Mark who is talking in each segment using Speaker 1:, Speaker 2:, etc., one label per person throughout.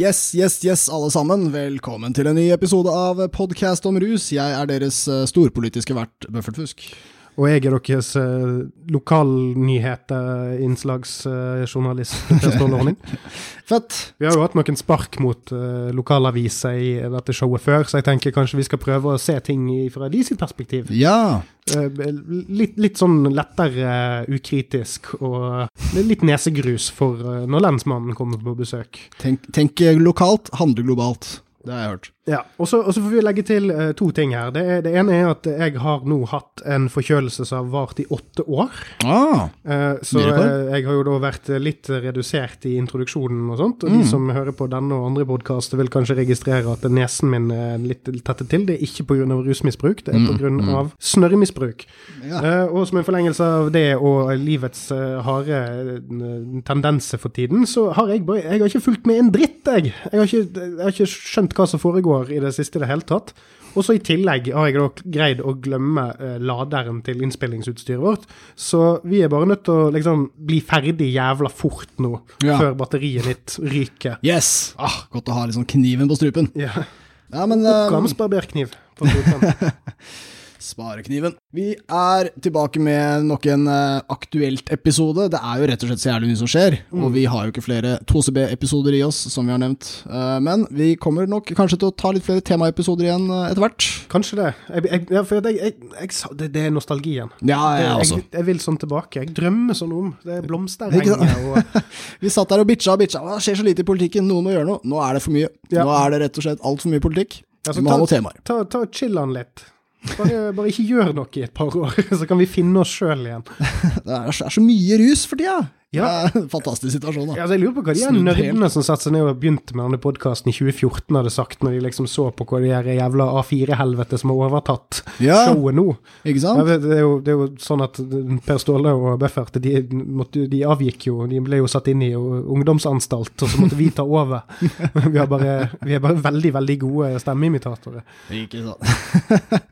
Speaker 1: Yes, yes, yes, alle sammen. Velkommen til en ny episode av Podcast om rus. Jeg er deres eh, storpolitiske vert, Bøffert Fusk.
Speaker 2: Og jeg er deres uh, lokalnyheter-innslagsjournalist. Uh,
Speaker 1: Fett.
Speaker 2: Vi har jo hatt noen spark mot uh, lokalaviser i dette showet før, så jeg tenker kanskje vi skal prøve å se ting fra de sitt perspektiv.
Speaker 1: Ja.
Speaker 2: Uh, litt, litt, sånn lettere ukritisk og litt nesegrus for når lensmannen kommer på besøk.
Speaker 1: Tenk, tenk lokalt, handle globalt. Det har jeg hørt.
Speaker 2: Ja, og så får vi legge til uh, to ting her. Det, det, ene er at jeg har nå hatt en forkjølelse som har vart i åtte år.
Speaker 1: Ah,
Speaker 2: uh, så uh, jeg har jo da vært litt redusert i introduksjonen og sånt. Og mm. de som hører på denne og andre podkaster, vil kanskje registrere at nesen min er litt tettet til. Det er ikke pga. rusmisbruk, det er pga. Mm, mm. snørremisbruk. Ja. og som en forlengelse av det og livets harde tendenser for tiden, så har jeg bare Jeg har ikke fulgt med en dritt, jeg. Jeg har ikke, jeg har ikke skjønt hva som foregår år i det siste i det hele tatt. Og så i tillegg har jeg da greid å glemme eh, laderen til innspillingsutstyret vårt. Så vi er bare nødt til å liksom bli ferdig jævla fort nå, ja. før batteriet mitt ryker.
Speaker 1: Yes! Ah, godt å ha liksom kniven på strupen.
Speaker 2: Ja.
Speaker 1: ja men um...
Speaker 2: Oppgavsbarberkniv på strupen.
Speaker 1: Sparekniven. Vi er tilbake med nok en uh, aktuelt episode. Det er jo rett og slett så jævlig mye som skjer, mm. og vi har jo ikke flere 2CB-episoder i oss, som vi har nevnt. Uh, men vi kommer nok kanskje til å ta litt flere temaepisoder igjen uh, etter hvert.
Speaker 2: Kanskje det. Jeg, jeg, ja, for jeg, det, det, er nostalgien.
Speaker 1: Ja, jeg også.
Speaker 2: Jeg, vil sånn tilbake. Jeg drømmer sånn om det er blomsterenger og
Speaker 1: Vi satt der og bitcha og bitcha. Det skjer så lite i politikken, noen må gjøre noe. Nå er det for mye. Ja. Nå er det rett og slett altfor mye politikk. Ja, vi må ha noen temaer.
Speaker 2: Ta, ta chill an litt. Bare, bare, ikke gjør noe i et par år, så kan vi finne oss sjøl igjen.
Speaker 1: Det er, det er, så mye rus for tida! Ja. Er fantastisk situasjon. da.
Speaker 2: Ja, altså jeg lurer på hva de nerdene som satte seg ned og begynte med denne podkasten i 2014, hadde sagt, når de liksom så på hva de her jævla A4-helvete som har overtatt ja. showet nå.
Speaker 1: Ikke sant?
Speaker 2: Ja, det, er jo, det, er jo, sånn at Per Ståle og Beffert, de, de, avgikk jo. De ble jo satt inn i ungdomsanstalt, og så måtte vi ta over. vi, bare, vi er bare veldig, veldig gode stemmeimitatorer.
Speaker 1: Ikke sant.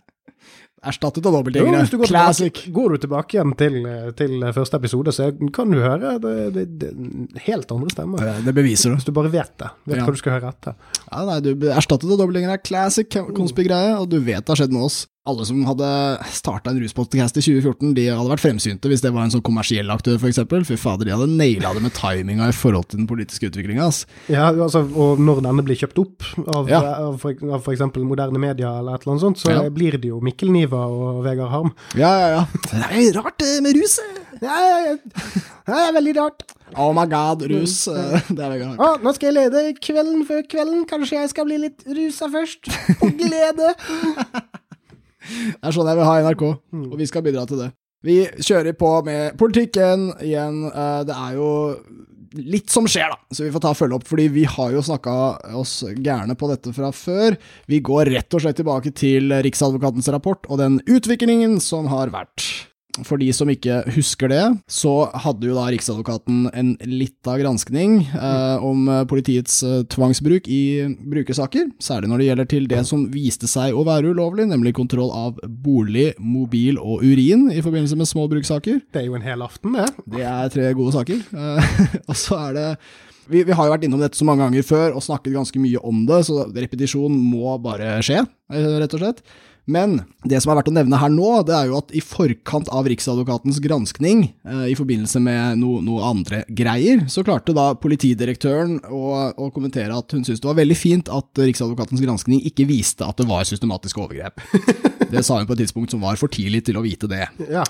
Speaker 1: Erstattet av dobbeltgjengere.
Speaker 2: Classic. Tilbake, går du tilbake igjen til, til, første episode, så kan du høre det, det, det, helt andre stemmer.
Speaker 1: Det beviser
Speaker 2: du. Hvis du bare vet det. Vet ja. hva du skal høre etter.
Speaker 1: Ja, nei, du Erstattet av dobbeltgjengere er classic konspigreie, og du vet det har skjedd med oss alle som hadde starta en ruspodcast i 2014, de hadde vært fremsynte hvis det var en sånn kommersiell aktør, f.eks. Fy fader, de hadde naila det med timinga i forhold til den politiske utviklinga.
Speaker 2: Ja, altså, og når denne blir kjøpt opp av, ja. av, for, av f.eks. moderne media eller et eller annet sånt, så ja. blir det jo Mikkel Niva og Vegard Harm.
Speaker 1: Ja, ja, ja. Det er rart det med ruset.
Speaker 2: Ja, ja, ja. Det er veldig rart.
Speaker 1: Oh my god, rus. Det er Vegard Harm.
Speaker 2: Å, nå skal jeg lede Kvelden før kvelden. Kanskje jeg skal bli litt rusa først? På glede.
Speaker 1: Det er sånn jeg vil ha NRK, mm. og vi skal bidra til det. Vi kjører på med politikken igjen. Eh, det er jo litt som skjer, da, så vi får ta og følge opp. Fordi vi har jo snakka oss gærne på dette fra før. Vi går rett og slett tilbake til Riksadvokatens rapport og den utviklingen som har vært. For de som ikke husker det, så hadde jo da Riksadvokaten en lita granskning eh, om politiets eh, tvangsbruk i brukersaker, særlig når det gjelder til det som viste seg å være ulovlig, nemlig kontroll av bolig, mobil og urin i forbindelse med små brukssaker.
Speaker 2: Det er jo en hel aften, det.
Speaker 1: Det er tre gode saker. Eh, og så er det vi, vi, har jo vært innom dette så mange ganger før og snakket ganske mye om det, så repetisjon må bare skje, eh, rett og slett. Men det som er verdt å nevne her nå, det er jo at i forkant av Riksadvokatens granskning, eh, i forbindelse med noe, noe, andre greier, så klarte da politidirektøren å, å kommentere at hun syntes det var veldig fint at Riksadvokatens granskning ikke viste at det var systematisk overgrep. det sa hun på et tidspunkt som var for tidlig til å vite det.
Speaker 2: Ja.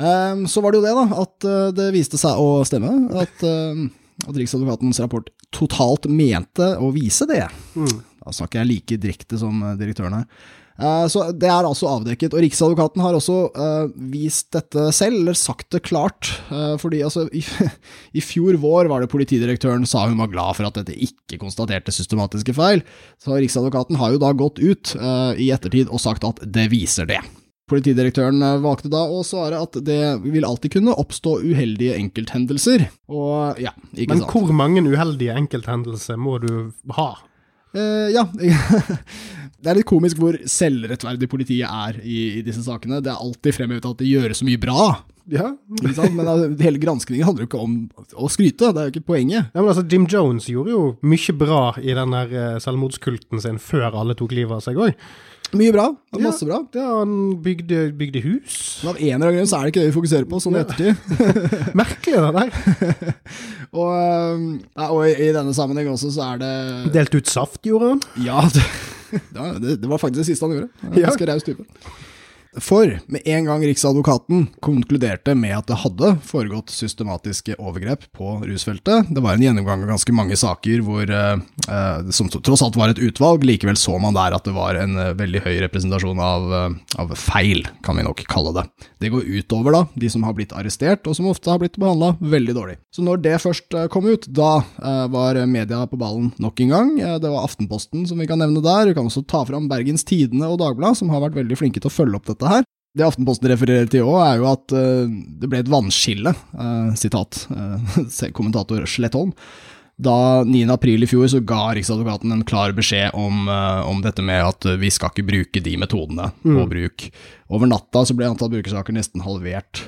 Speaker 1: Um, så var det jo det, da, at uh, det viste seg å stemme. At, uh, at Riksadvokatens rapport totalt mente å vise det. Mm. Da snakker jeg like direkte som direktøren her. Eh, så Det er altså avdekket. og Riksadvokaten har også uh, vist dette selv, eller sagt det klart. Uh, fordi altså, i, i, fjor vår var det politidirektøren sa hun var glad for at dette ikke konstaterte systematiske feil. Så Riksadvokaten har jo da gått ut i ettertid og sagt at det viser det. Politidirektøren valgte da å svare at det vil alltid kunne oppstå uheldige enkelthendelser. Og ja, ikke
Speaker 2: Men
Speaker 1: sant.
Speaker 2: hvor mange uheldige enkelthendelser må du ha?
Speaker 1: Eh, ja. det er litt komisk hvor selvrettferdig politiet er i, i, disse sakene. Det er alltid fremhevet at de gjør så mye bra.
Speaker 2: Ja.
Speaker 1: Men altså, hele granskningen handler jo ikke om å skryte, det er jo ikke poenget.
Speaker 2: Ja, men altså, Jim Jones gjorde jo mye bra i den der eh, selvmordskulten sin før alle tok livet av seg òg.
Speaker 1: Mye bra. Masse bra.
Speaker 2: Ja, han bygde, bygde hus.
Speaker 1: Men av en eller annen grunn så er det ikke det vi fokuserer på, sånn i ettertid.
Speaker 2: Merkelig, det der.
Speaker 1: og, og i, i denne sammenheng også så er det
Speaker 2: Delt ut saft, gjorde han.
Speaker 1: Ja, det, det, det var faktisk det siste han gjorde. En
Speaker 2: Ja.
Speaker 1: Ganske raus type. For med en gang Riksadvokaten konkluderte med at det hadde foregått systematiske overgrep på rusfeltet, det var en gjennomgang av ganske mange saker hvor, eh, eh, som tross alt var et utvalg, likevel så man der at det var en eh, veldig høy representasjon av, av feil, kan vi nok kalle det. Det går utover da, de som har blitt arrestert, og som ofte har blitt behandla veldig dårlig. Så når det først kom ut, da var media på ballen nok en gang. Det var Aftenposten som vi kan nevne der. Vi kan også ta fram Bergens Tidende og Dagbladet, som har vært veldig flinke til å følge opp dette her. Det Aftenposten refererer til òg, er jo at eh, det ble et vannskille, eh, sitat eh, kommentator Slettholm. Da 9. april i fjor så ga Riksadvokaten en klar beskjed om, om dette med at vi skal ikke bruke de metodene på bruk. Over natta så ble antall brukersaker nesten halvert.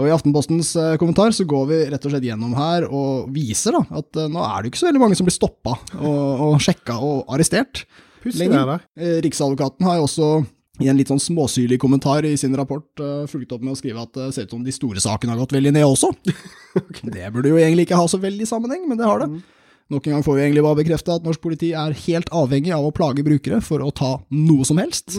Speaker 1: Og I Aftenpostens kommentar så går vi rett og slett gjennom her og viser da, at nå er det ikke så veldig mange som blir stoppa og, og sjekka og arrestert. Lenger. Eh, Riksadvokaten har jo også i en litt sånn småsyrlig kommentar i sin rapport uh, fulgt opp med å skrive at det ser ut som de store sakene har gått veldig ned også. Det burde jo egentlig ikke ha så veldig sammenheng, men det har det. Nok en gang får vi egentlig bare bekrefte at norsk politi er helt avhengig av å plage brukere for å ta noe som helst.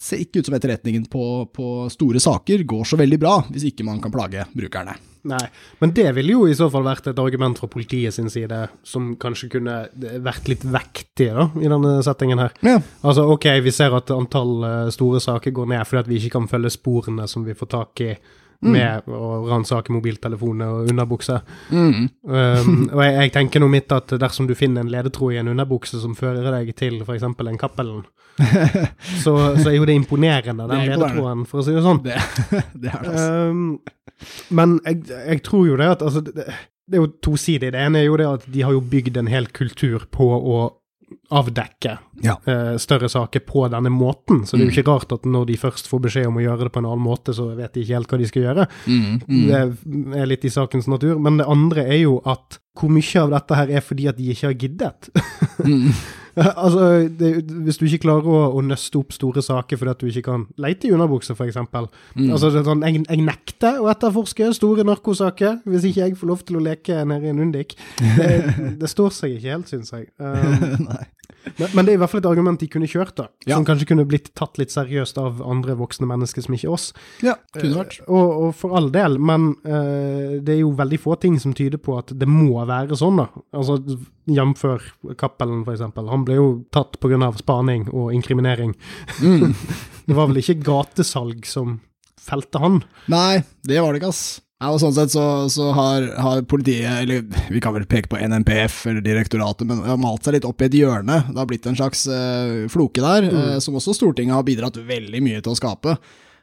Speaker 1: Ser ikke ut som etterretningen på, på store saker går så veldig bra, hvis ikke man kan plage brukerne.
Speaker 2: Nei, men det ville jo i så fall vært et argument fra politiet sin side som kanskje kunne vært litt vektig da, i denne settingen her.
Speaker 1: Ja.
Speaker 2: Altså, ok, vi ser at antall eh, store saker går ned fordi at vi ikke kan følge sporene som vi får tak i med å ransake mobiltelefoner og underbukser.
Speaker 1: Mm.
Speaker 2: Um, og jeg, jeg tenker nå mitt at dersom du finner en ledetråd i en underbukse som fører deg til f.eks. en Cappelen, så, så er jo det imponerende, den
Speaker 1: Det
Speaker 2: ledetråden, for å si det sånn.
Speaker 1: Det, det er det, altså.
Speaker 2: Um, men jeg, jeg tror jo det at altså, det, det er jo tosidig. Det ene er jo det at de har jo bygd en hel kultur på å avdekke
Speaker 1: Ja.
Speaker 2: uh, større saker på denne måten. Så det er jo ikke rart at når de først får beskjed om å gjøre det på en annen måte, så vet de ikke helt hva de skal gjøre.
Speaker 1: Mm, mm.
Speaker 2: Det er litt i sakens natur. Men det andre er jo at hvor mye av dette her er fordi at de ikke har giddet.
Speaker 1: Mm.
Speaker 2: altså, det, hvis du ikke klarer å, å nøste opp store saker fordi at du ikke kan leite i underbukser, f.eks.
Speaker 1: Mm.
Speaker 2: Altså, sånn, jeg, jeg nekter å etterforske store narkosaker hvis ikke jeg får lov til å leke nede i en Undik. Det, det står seg ikke helt, syns jeg. Um,
Speaker 1: Nei.
Speaker 2: Men, men det er i hvert fall et argument de kunne kjørt, da.
Speaker 1: Ja.
Speaker 2: Som kanskje kunne blitt tatt litt seriøst av andre voksne mennesker som ikke oss.
Speaker 1: Ja, kunne vært.
Speaker 2: Uh, Og, og for all del, men uh, det er jo veldig få ting som tyder på at det må være sånn, da. Altså, Jf. Cappelen, eksempel. Han ble jo tatt pga. spaning og inkriminering.
Speaker 1: Mm.
Speaker 2: Det var vel ikke gatesalg som felte han.
Speaker 1: Nei, det var det ikke, ass. Ja, og sånn sett så, så har, har politiet, eller vi kan vel peke på NNPF eller direktoratet, men har malt seg litt opp i et hjørne. Det har blitt en slags eh, floke der, eh, som også Stortinget har bidratt veldig mye til å skape.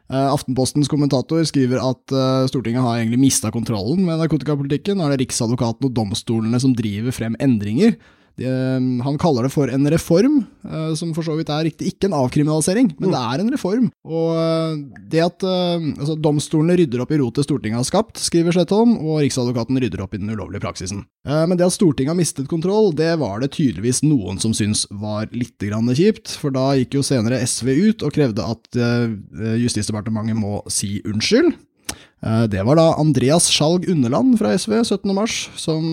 Speaker 1: Eh, Aftenpostens kommentator skriver at eh, Stortinget har egentlig mista kontrollen med narkotikapolitikken. Nå er det Riksadvokaten og domstolene som driver frem endringer. De, eh, han kaller det for en reform, eh, som for så vidt er riktig. Ikke en avkriminalisering, men det er en reform. Og eh, det at eh, altså, domstolene rydder opp i rotet Stortinget har skapt, skriver Slettholm, og Riksadvokaten rydder opp i den ulovlige praksisen. Men det at Stortinget har mistet kontroll, det var det tydeligvis noen som syntes var litt grann kjipt, for da gikk jo senere SV ut og krevde at Justisdepartementet må si unnskyld. Det var da Andreas Skjalg Underland fra SV 17. mars som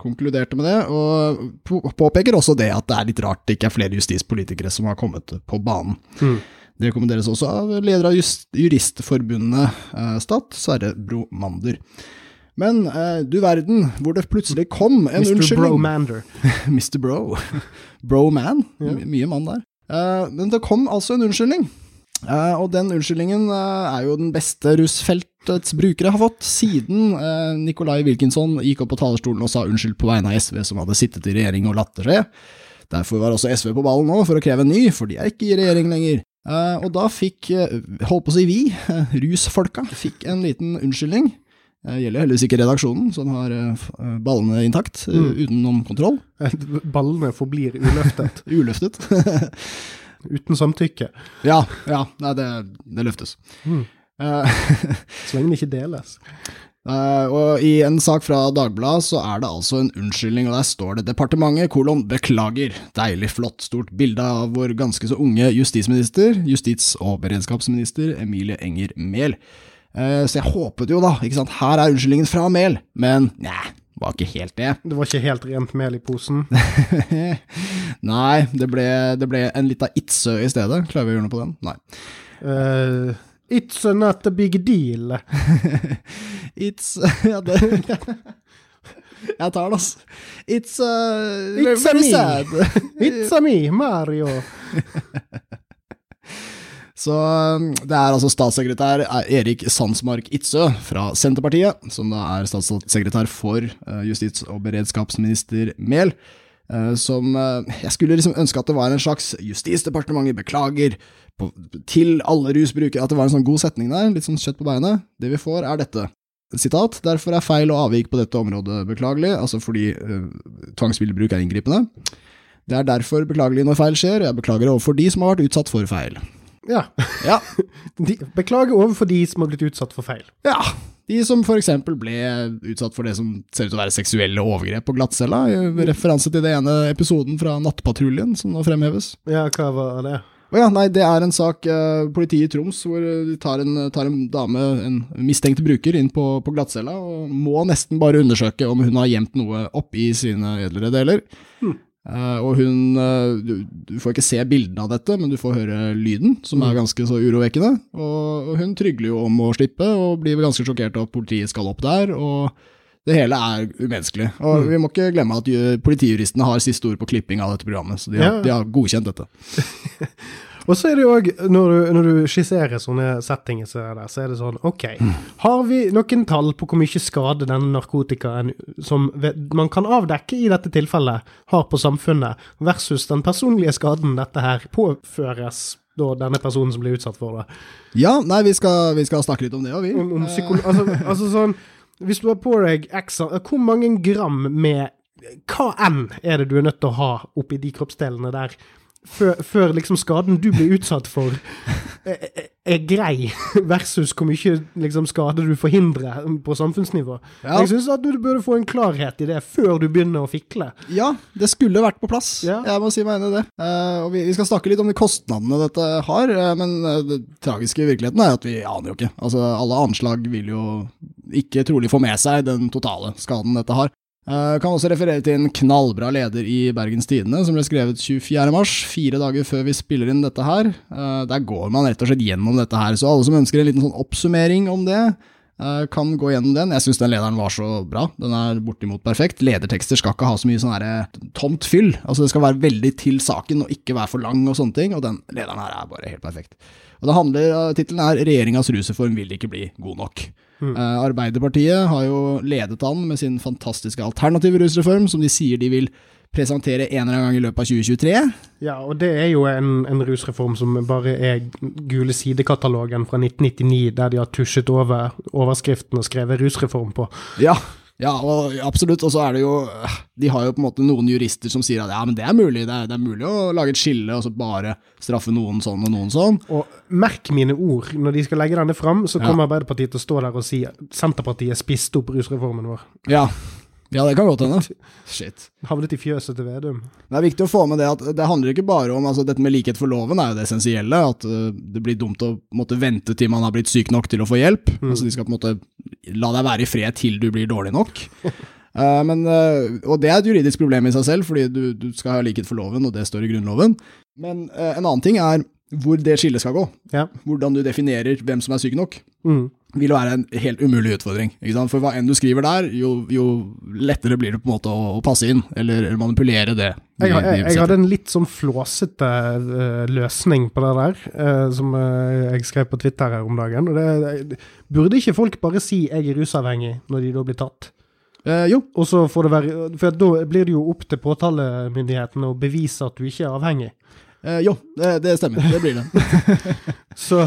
Speaker 1: konkluderte med det, og påpeker også det at det er litt rart det ikke er flere justispolitikere som har kommet på banen.
Speaker 2: Mm.
Speaker 1: Det rekommenderes også av leder av Juristforbundet eh, Stat, Sverre Bromander. Men eh, du verden, hvor det plutselig kom en
Speaker 2: Mr.
Speaker 1: unnskyldning.
Speaker 2: Bromander.
Speaker 1: Mr. Bro. Bro-man.
Speaker 2: Ja.
Speaker 1: Mye mann der. Eh, men det kom altså en unnskyldning. Eh, og den unnskyldningen eh, er jo den beste russfeltets brukere har fått, siden uh, Nicolai Wilkinson gikk opp på talerstolen og sa unnskyld på vegne av SV, som hadde sittet i regjering og latt det skje. Derfor var også SV på ballen nå for å kreve en ny, for de er ikke i regjering lenger. Eh, og da fikk, eh, holdt på å si vi, eh, rusfolka, fikk en liten unnskyldning. Det gjelder heldigvis ikke redaksjonen, som har eh, eh, ballene intakt, eh,
Speaker 2: Mm.
Speaker 1: utenom kontroll.
Speaker 2: Ballene forblir uløftet.
Speaker 1: Uløftet.
Speaker 2: Uten samtykke.
Speaker 1: ja, ja, nei, det, det løftes.
Speaker 2: Mm.
Speaker 1: Eh,
Speaker 2: Så lenge den ikke deles.
Speaker 1: Uh, og I en sak fra Dagbladet så er det altså en unnskyldning, og der står det 'Departementet kolon beklager'. Deilig flott, stort bilde av vår ganske så unge justisminister, justis- og beredskapsminister Emilie Enger Mehl. Uh, så jeg håpet jo, da, ikke sant, her er unnskyldningen fra Mehl, men nei, var ikke helt det.
Speaker 2: Det var ikke helt rent mel i posen.
Speaker 1: Nei, det ble, det ble en lita itsø i stedet. Klarer vi å gjøre noe på den? Nei.
Speaker 2: Eh, it's not a big deal.
Speaker 1: It's Ja, det Jeg tar den, altså. It's, uh,
Speaker 2: It's a
Speaker 1: very
Speaker 2: me.
Speaker 1: sad.
Speaker 2: It's a me, Mario.
Speaker 1: Så um, det er altså statssekretær Erik Sandsmark Itzøe fra Senterpartiet, som da er statssekretær for uh, justis- og beredskapsminister Mehl, som uh, Jeg skulle liksom ønske at det var en slags Justisdepartementet beklager på, til alle rusbrukere, at det var en sånn god setning der, litt sånn kjøtt på beinet. Det vi får, er dette. Sitat, derfor er feil og avvik på dette området beklagelig, altså fordi uh, tvangsmiddelbruk er inngripende. Det er derfor beklagelig når feil skjer, og jeg beklager overfor de som har vært utsatt for feil.
Speaker 2: Ja.
Speaker 1: Ja,
Speaker 2: De, beklager overfor de som har blitt utsatt for feil.
Speaker 1: Ja, de som for eksempel ble utsatt for det som ser ut til å være seksuelle overgrep på glattcella, referanse til det ene episoden fra Nattpatruljen som nå fremheves.
Speaker 2: Ja, hva var det?
Speaker 1: Ja, nei, det er en sak eh, politiet i Troms hvor de tar en, tar en dame, en mistenkt bruker, inn på, på glattcella og må nesten bare undersøke om hun har gjemt noe oppi sine edlere deler. Eh, og hun eh, du, du får ikke se bildene av dette, men du får høre lyden, som er ganske så urovekkende. Og, og hun trygler jo om å slippe, og blir ganske sjokkert av at politiet skal opp der. og det hele er umenneskelig. Og vi må ikke glemme at ju- politijuristene har siste ord på klipping av dette programmet, så de har,
Speaker 2: Ja.
Speaker 1: de har godkjent dette.
Speaker 2: Og så er det jo òg, når, du- når du skisserer sånne settinger som det så er det sånn OK, har vi noen tall på hvor mye skade denne narkotikaen som man kan avdekke i dette tilfellet, har på samfunnet, versus den personlige skaden dette her påføres da denne personen som blir utsatt for det?
Speaker 1: Ja, nei, vi skal, vi skal snakke litt om det òg, vi.
Speaker 2: Om, om altså, altså sånn Hvis du har på deg x Hvor mange gram med hva enn er det du er nødt til å ha oppi de kroppsdelene der, før, før liksom skaden du blir utsatt for, er, grei, versus hvor mye liksom, skade du forhindrer på samfunnsnivå?
Speaker 1: Ja.
Speaker 2: Jeg syns at du burde få en klarhet i det før du begynner å fikle.
Speaker 1: Ja, det skulle vært på plass.
Speaker 2: Ja.
Speaker 1: Jeg må si meg enig i det. Uh, vi, vi skal snakke litt om de kostnadene dette har, uh, men eh, det tragiske i virkeligheten er at vi aner jo ikke. Altså, alle anslag vil jo ikke trolig få med seg den totale skaden dette har. Eh, kan også referere til en knallbra leder i Bergens Tidende, som ble skrevet 24. mars, fire dager før vi spiller inn dette her. Uh, der går man rett og slett gjennom dette her, så alle som ønsker en liten sånn oppsummering om det, uh, kan gå gjennom den. Jeg syns den lederen var så bra. Den er bortimot perfekt. Ledertekster skal ikke ha så mye sånn tomt fyll. Altså Det skal være veldig til saken og ikke være for lang og sånne ting, og den lederen her er bare helt perfekt. Og det handler, Tittelen er 'Regjeringas rusreform vil ikke bli god nok'. Eh, Arbeiderpartiet har jo ledet an med sin fantastiske alternative rusreform, som de sier de vil presentere en eller annen gang i løpet av 2023.
Speaker 2: Ja, og det er jo en, en rusreform som bare er gule sidekatalogen fra 1999, der de har tusjet over overskriften og skrevet 'rusreform' på.
Speaker 1: Ja, ja og absolutt. Og så er det jo De har jo på en måte noen jurister som sier at ja, men det er mulig. Det er, det er mulig å lage et skille og så bare straffe noen sånn og noen sånn.
Speaker 2: Og merk mine ord, når de skal legge denne fram, så
Speaker 1: Ja.
Speaker 2: kommer Arbeiderpartiet til å stå der og si Senterpartiet spiste opp rusreformen vår.
Speaker 1: Ja, ja det kan godt hende. Shit.
Speaker 2: Havnet i fjøset til Vedum.
Speaker 1: Det er viktig å få med det at det handler ikke bare om altså Dette med likhet for loven er jo det essensielle. At uh, det blir dumt å måtte vente til man har blitt syk nok til å få hjelp. Altså De skal på en måte la deg være i fred til du blir dårlig nok. Uh, men, uh, og det er et juridisk problem i seg selv, fordi du, du skal ha likhet for loven, og det står i Grunnloven. Men uh, en annen ting er hvor det skillet skal gå.
Speaker 2: Ja.
Speaker 1: Hvordan du definerer hvem som er syk nok.
Speaker 2: Mm.
Speaker 1: Vil være en helt umulig utfordring. Ikke sant? For hva enn du skriver der, jo, jo lettere blir det på en måte å, passe inn, eller manipulere det.
Speaker 2: Jeg,
Speaker 1: de-
Speaker 2: jeg, jeg hadde en litt sånn flåsete uh, løsning på det der, uh, som uh, jeg skrev på Twitter her om dagen. Det, det, burde ikke folk bare si 'jeg er rusavhengig' når de da blir tatt?
Speaker 1: Jo,
Speaker 2: Og så får det være For da blir det jo opp til påtalemyndighetene å bevise at du ikke er avhengig.
Speaker 1: jo det, det stemmer. Det blir det.
Speaker 2: Så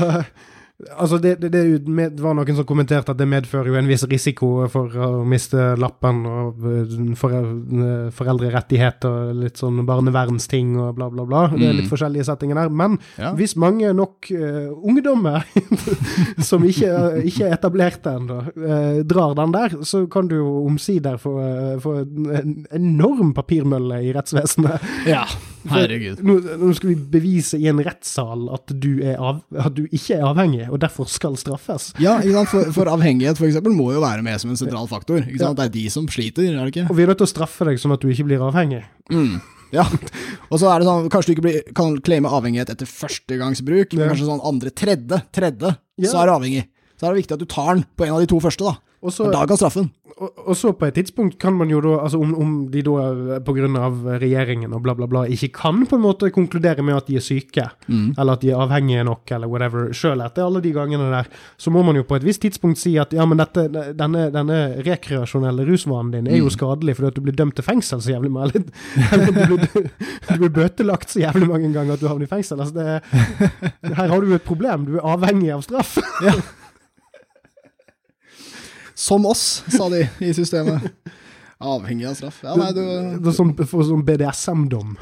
Speaker 2: Altså, det, det, det, var noen som kommenterte at det medfører jo en viss risiko for å miste lappen og eh, eh, foreldrerettigheter og litt sånn barnevernsting og bla, bla, bla. Det er litt mm. forskjellige settinger der. Men ja. hvis mange nok uh, ungdommer som ikke, ikke, er etablerte ennå, uh, drar den der, så kan du jo omsider få, uh, få en enorm papirmølle i rettsvesenet.
Speaker 1: Ja, herregud.
Speaker 2: Nå, nå, skal vi bevise i en rettssal at du, av, at du ikke er avhengig og derfor skal straffes.
Speaker 1: Ja, for, for, avhengighet for eksempel, må jo være med som en sentral faktor. Ja. Det er de som sliter, er det ikke?
Speaker 2: Og vi er nødt til å straffe deg sånn at du ikke blir avhengig.
Speaker 1: Mm. Ja, og så er det sånn, kanskje du ikke blir, kan claime avhengighet etter førstegangsbruk, men kanskje sånn andre, tredje, tredje, ja. så er du avhengig. Så er det viktig at du tar den på en av de to første, da. Også, da straffen
Speaker 2: og, og, så på et tidspunkt kan man jo da, altså om, om de da eh, pga. regjeringen og bla, bla, bla ikke kan på en måte konkludere med at de er syke, mm. eller at de er avhengige nok, eller whatever, sjøl etter alle de gangene der, så må man jo på et visst tidspunkt si at ja, men dette, denne, denne rekreasjonelle rusvanen din er jo mm. skadelig fordi at du blir dømt til fengsel så jævlig mye. Eller du blir, du blir bøtelagt så jævlig mange ganger at du havner i fengsel. Altså det, her har du jo et problem, du er avhengig av straff.
Speaker 1: ja. Som oss, sa de i systemet. Avhengig av straff. Ja, nei, du
Speaker 2: Det er som, sånn BDSM-dom.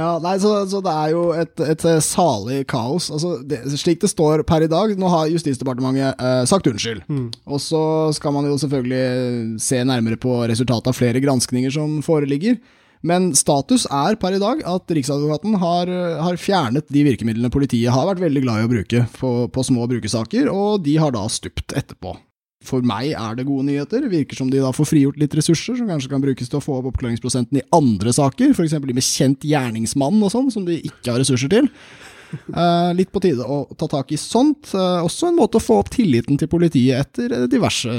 Speaker 1: ja, nei, så, så, det er jo et, et salig kaos. Altså, det, slik det står per i dag, nå har Justisdepartementet eh, sagt unnskyld. Mm. Og så skal man jo selvfølgelig se nærmere på resultatet av flere granskninger som foreligger. Men status er per i dag at Riksadvokaten har, har, fjernet de virkemidlene politiet har vært veldig glad i å bruke på, på små brukersaker, og de har da stupt etterpå. For meg er det gode nyheter. Virker som de da får frigjort litt ressurser, som kanskje kan brukes til å få opp oppklaringsprosenten i andre saker, f.eks. de med kjent gjerningsmann og sånn, som de ikke har ressurser til. Uh, litt på tide å ta tak i sånt. Uh, også en måte å få opp tilliten til politiet etter diverse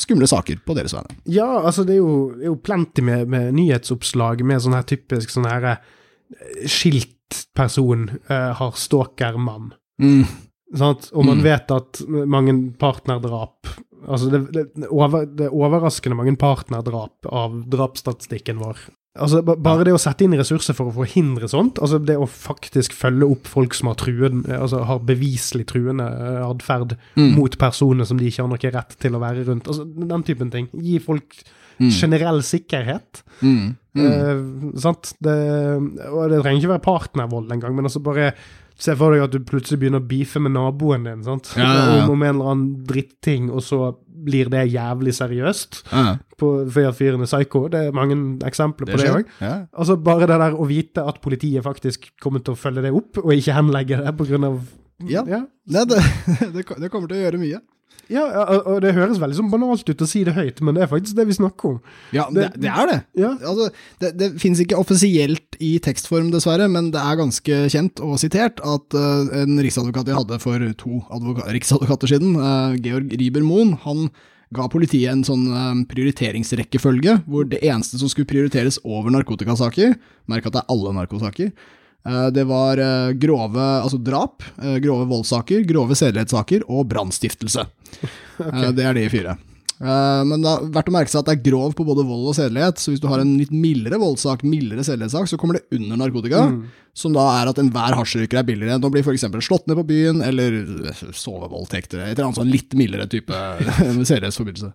Speaker 1: skumle saker på deres vegne.
Speaker 2: Ja, altså det er jo, det er jo plenty med, med, nyhetsoppslag med sånn her typisk sånn herre eh, skiltperson uh, har stalkermann. Mm. Sant? Og man mm. vet at mange partnerdrap Altså, det, det, over, det er overraskende mange partnerdrap av drapsstatistikken vår Altså, Bare det å sette inn ressurser for å forhindre sånt, altså det å faktisk følge opp folk som har, truen, altså har beviselig truende eh, atferd mm. mot personer som de ikke har noe rett til å være rundt, altså den typen ting. Gi folk mm. generell sikkerhet. Mm. Eh, sant? Det, og det trenger ikke være partnervold engang, men altså bare Se for deg at du plutselig begynner å beefe med naboen din sant? Ja, ja, ja. Om, om en eller annen dritting, og så blir det jævlig seriøst. Ja. På, for fyren er psycho. Det er mange eksempler på det òg. Ja. Altså, bare det der å vite at politiet faktisk kommer til å følge det opp, og ikke henlegge det av
Speaker 1: Ja, ja. Nei, det, det kommer til å gjøre mye.
Speaker 2: Ja, og det høres veldig sånn banalt ut å si det høyt, men det er faktisk det vi snakker om.
Speaker 1: Ja, det, det er det. Ja. Altså, det. Det finnes ikke offisielt i tekstform, dessverre, men det er ganske kjent og sitert at uh, en riksadvokat jeg hadde for to riksadvokater siden, uh, Georg Riiber Moen, han ga politiet en sånn uh, prioriteringsrekkefølge, hvor det eneste som skulle prioriteres over narkotikasaker, merk at det er alle narkosaker, det var eh, grove altså drap, eh, grove voldssaker, grove sedelighetssaker og brannstiftelse. Okay. Det er de fire. Men det er verdt å merke seg at det er grov på både vold og sedelighet, så hvis du har en litt mildere voldssak, mildere sedelighetssak, så kommer det under narkotika, mm. som da er at enhver hasjrøyker er billigere enn å bli f.eks. slått ned på byen, eller sovevoldtekter, et eller annet sånn litt mildere type sedelighetsforbindelse.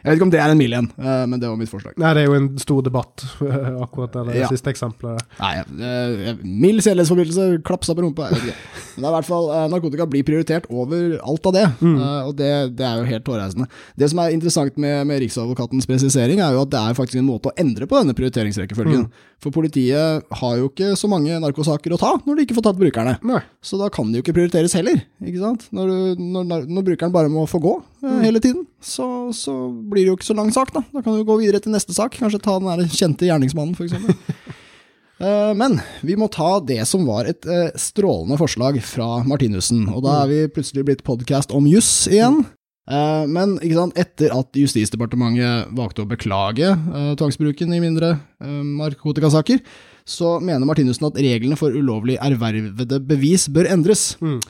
Speaker 1: Jeg vet ikke om det er en mil en, eh, men det var mitt forslag.
Speaker 2: Nei, det er jo en stor debatt, akkurat det, ja. siste eksempelet.
Speaker 1: Nei, uh, mild sedelighetsforbrytelse, klapsa på rumpa. Men det er i hvert fall narkotika blir prioritert over alt av det, mm. og det, det, er jo helt hårreisende. Det som er interessant med, med Riksadvokatens presisering, er jo at det er faktisk en måte å endre på denne prioriteringsrekkefølgen. Mm. For politiet har jo ikke så mange narkosaker å ta når de ikke får tatt brukerne. Nei. Så da kan de jo ikke prioriteres heller, ikke sant. Når, når, når brukeren bare må få gå mm. hele tiden, så, så blir det jo ikke så lang sak, da. Da kan du gå videre til neste sak. Kanskje ta den der kjente gjerningsmannen, f.eks. uh, eh, men vi må ta det som var et uh, strålende forslag fra Martinussen. Og da er vi plutselig blitt podkast om juss igjen. Uh, men sant, etter at Justisdepartementet valgte å beklage tvangsbruken i mindre narkotikasaker, så mener Martinussen at reglene for ulovlig ervervede bevis bør endres. Mm.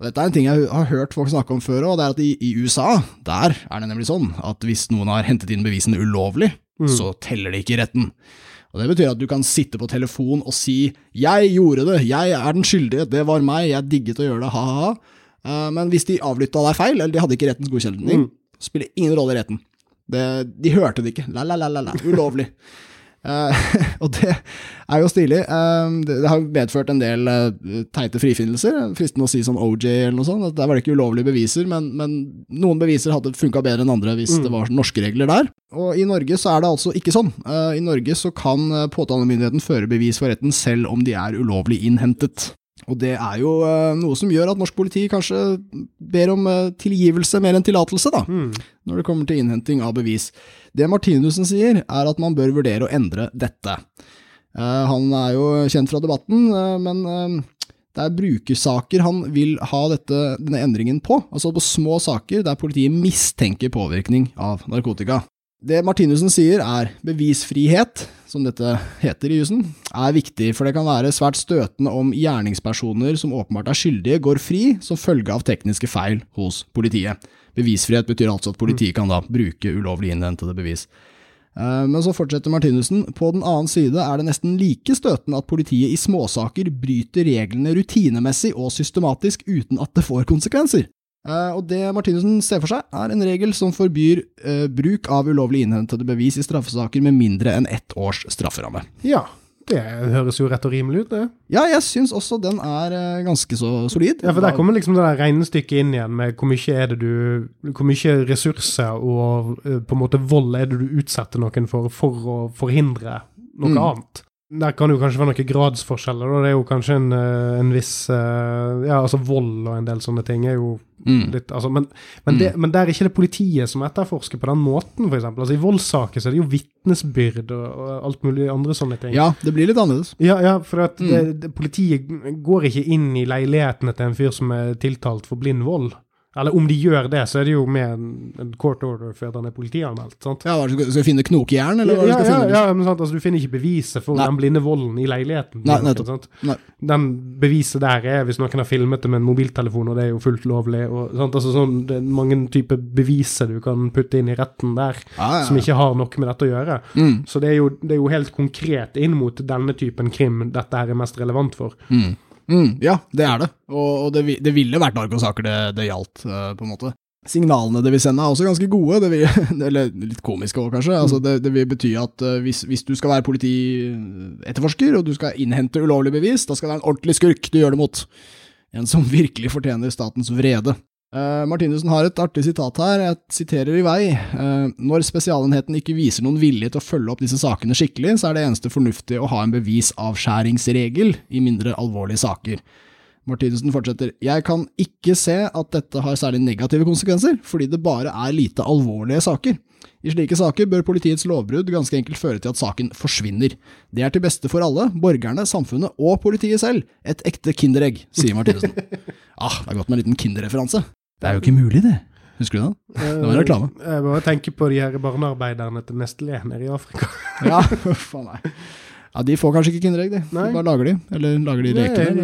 Speaker 1: Og Dette er en ting jeg har hørt folk snakke om før, og det er at i, i USA der er det nemlig sånn at hvis noen har hentet inn bevisene ulovlig, mm. så teller det ikke i retten. Og Det betyr at du kan sitte på telefon og si 'jeg gjorde det, jeg er den skyldige, det var meg, jeg digget å gjøre det, ha-ha'. Uh, men hvis de avlytta deg feil, eller de hadde ikke rettens godkjenning, mm. spiller ingen rolle i retten. Det, de hørte det ikke. La-la-la-la, ulovlig. Uh, og det er jo stilig. Uh, det, det, har medført en del uh, teite frifinnelser. Fristende å si sånn OJ eller noe sånt. Der var det ikke ulovlige beviser, men, men noen beviser hadde funka bedre enn andre hvis mm. det var norske regler der. Og i Norge så er det altså ikke sånn. I Norge så kan påtalemyndigheten føre bevis for retten selv om de er ulovlig innhentet. Og det er jo uh, noe som gjør at norsk politi kanskje ber om uh, tilgivelse mer enn tillatelse, da, mm. når det kommer til innhenting av bevis. Det Martinussen sier, er at man bør vurdere å endre dette. Uh, han er jo kjent fra debatten, men det er brukersaker han vil ha dette, denne endringen på, altså på små saker der politiet mistenker påvirkning av narkotika. Det Martinussen sier er bevisfrihet, som dette heter i jussen, er viktig, for det kan være svært støtende om gjerningspersoner som åpenbart er skyldige, går fri som følge av tekniske feil hos politiet. Bevisfrihet betyr altså at politiet kan da bruke ulovlig innhentede bevis. Eh, men så fortsetter Martinussen. På den annen side er det nesten like støtende at politiet i småsaker bryter reglene rutinemessig og systematisk uten at det får konsekvenser. Uh, og det Martinussen ser for seg, er en regel som forbyr uh, bruk av ulovlig innhentede bevis i straffesaker med mindre enn ett års strafferamme.
Speaker 2: Ja, det høres jo rett og rimelig ut, det.
Speaker 1: Ja, jeg syns også den er uh, ganske så solid.
Speaker 2: Ja, for der kommer liksom det der regnestykket inn igjen med hvor mye er det du Hvor mye ressurser og på en måte vold er det du utsetter noen for for å forhindre noe mm. annet. Der kan det jo kanskje være noen gradsforskjeller. Da. Det er jo kanskje en, en viss Ja, altså vold og en del sånne ting er jo Mm. Litt, altså, men, men, det, mm. men, der er ikke det politiet som etterforsker på den måten, f.eks. Altså, I voldssaker så er det jo vitnesbyrd og, og, alt mulig andre sånne ting.
Speaker 1: Ja, det blir litt annerledes.
Speaker 2: Ja, ja for at mm. det, det, politiet går ikke inn i leilighetene til en fyr som er tiltalt for blind vold. Eller om de gjør det, så er det jo med en, en court order før den er politianmeldt. sant?
Speaker 1: Ja, Skal du finne knokjern, eller
Speaker 2: ja, du skal ja? Ja, men sant, altså, Du finner ikke beviset for Nei. den blinde volden i leiligheten.
Speaker 1: Nei, nettopp. Nei.
Speaker 2: Den beviset der er hvis noen har filmet det med en mobiltelefon, og det er jo fullt lovlig. og sant, altså sånn, Det er mange typer beviser du kan putte inn i retten der, ah, ja, som ikke har noe med dette å gjøre. Mm. Så det er, jo, det er, jo, helt konkret inn mot denne typen krim dette her er mest relevant for.
Speaker 1: Mm. Mm, ja, det er det. Og, og det, det, ville vært narkosaker det, det gjaldt, uh, på en måte. Signalene det vil sende er også ganske gode, vil, eller litt komiske òg, kanskje. Altså, det, det, vil bety at uh, hvis, hvis, du skal være politietterforsker, og du skal innhente ulovlig bevis, da skal det være en ordentlig skurk du gjør det mot. En som virkelig fortjener statens vrede. Uh, Martinussen har et artig sitat her, jeg siterer i vei. Uh, når Spesialenheten ikke viser noen vilje til å følge opp disse sakene skikkelig, så er det eneste fornuftig å ha en bevisavskjæringsregel i mindre alvorlige saker. Martinussen fortsetter, jeg kan ikke se at dette har særlig negative konsekvenser, fordi det bare er lite alvorlige saker. I slike saker bør politiets lovbrudd ganske enkelt føre til at saken forsvinner. Det er til beste for alle, borgerne, samfunnet og politiet selv. Et ekte kinderegg, sier Martinussen. ah, det er godt med en liten kinderreferanse. Det er jo ikke mulig, det. Husker du det? Det var en reklame.
Speaker 2: Eh, jeg bare tenker på de her barnearbeiderne til Nestlé nede i Afrika.
Speaker 1: ja, faen nei. Ja, De får kanskje ikke Kinderegg, de. Nei. Bare lager de. Eller lager de reker.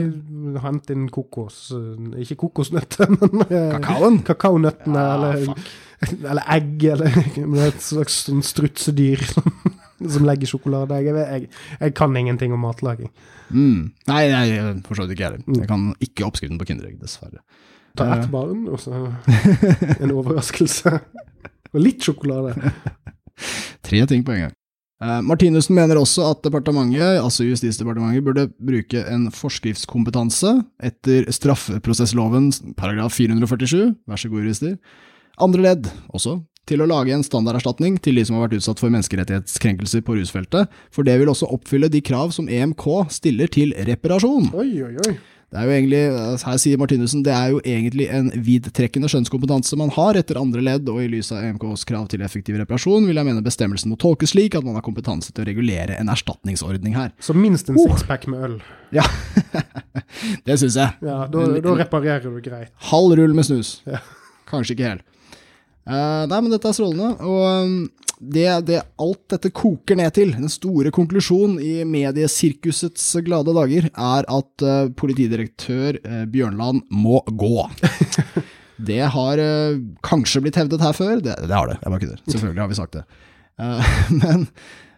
Speaker 2: Hent inn kokos eh, Ikke kokosnøtter, men
Speaker 1: eh, Kakaoen?
Speaker 2: Kakaonøttene, ja, eller, eller, egg, eller et slags sånn strutsedyr som legger sjokolade. Jeg, jeg, jeg, kan ingenting om matlaging.
Speaker 1: Mm. Nei, jeg forstår det ikke jeg heller. Jeg kan ikke oppskriften på Kinderegg, dessverre.
Speaker 2: Ta ett barn, og så en overraskelse. Og litt sjokolade.
Speaker 1: Tre ting på en gang. Uh, Martinussen mener også at departementet, altså Justisdepartementet, burde bruke en forskriftskompetanse etter straffeprosessloven paragraf 447, vær så god, jurister. Andre ledd også, til å lage en standarderstatning til de som har vært utsatt for menneskerettighetskrenkelser på rusfeltet, for det vil også oppfylle de krav som EMK stiller til reparasjon.
Speaker 2: Oi, oi, oi.
Speaker 1: Det er jo egentlig, her sier Martinussen, det er jo egentlig en vidtrekkende skjønnskompetanse man har etter andre ledd, og i lys av EMKs krav til effektiv reparasjon, vil jeg mene bestemmelsen må tolkes slik at man har kompetanse til å regulere en erstatningsordning her.
Speaker 2: Så minst en oh. sixpack med øl?
Speaker 1: Ja, det syns jeg.
Speaker 2: Ja, da, da, reparerer du greit.
Speaker 1: Halv rull med snus. Ja. Kanskje ikke helt. Uh, nei, men dette er strålende. Og um, det, det, alt dette koker ned til, den store konklusjonen i mediesirkusets glade dager, er at uh, politidirektør uh, Bjørnland må gå. det har kanskje blitt hevdet her før. Det, det har det, jeg bare kødder. Selvfølgelig har vi sagt det. men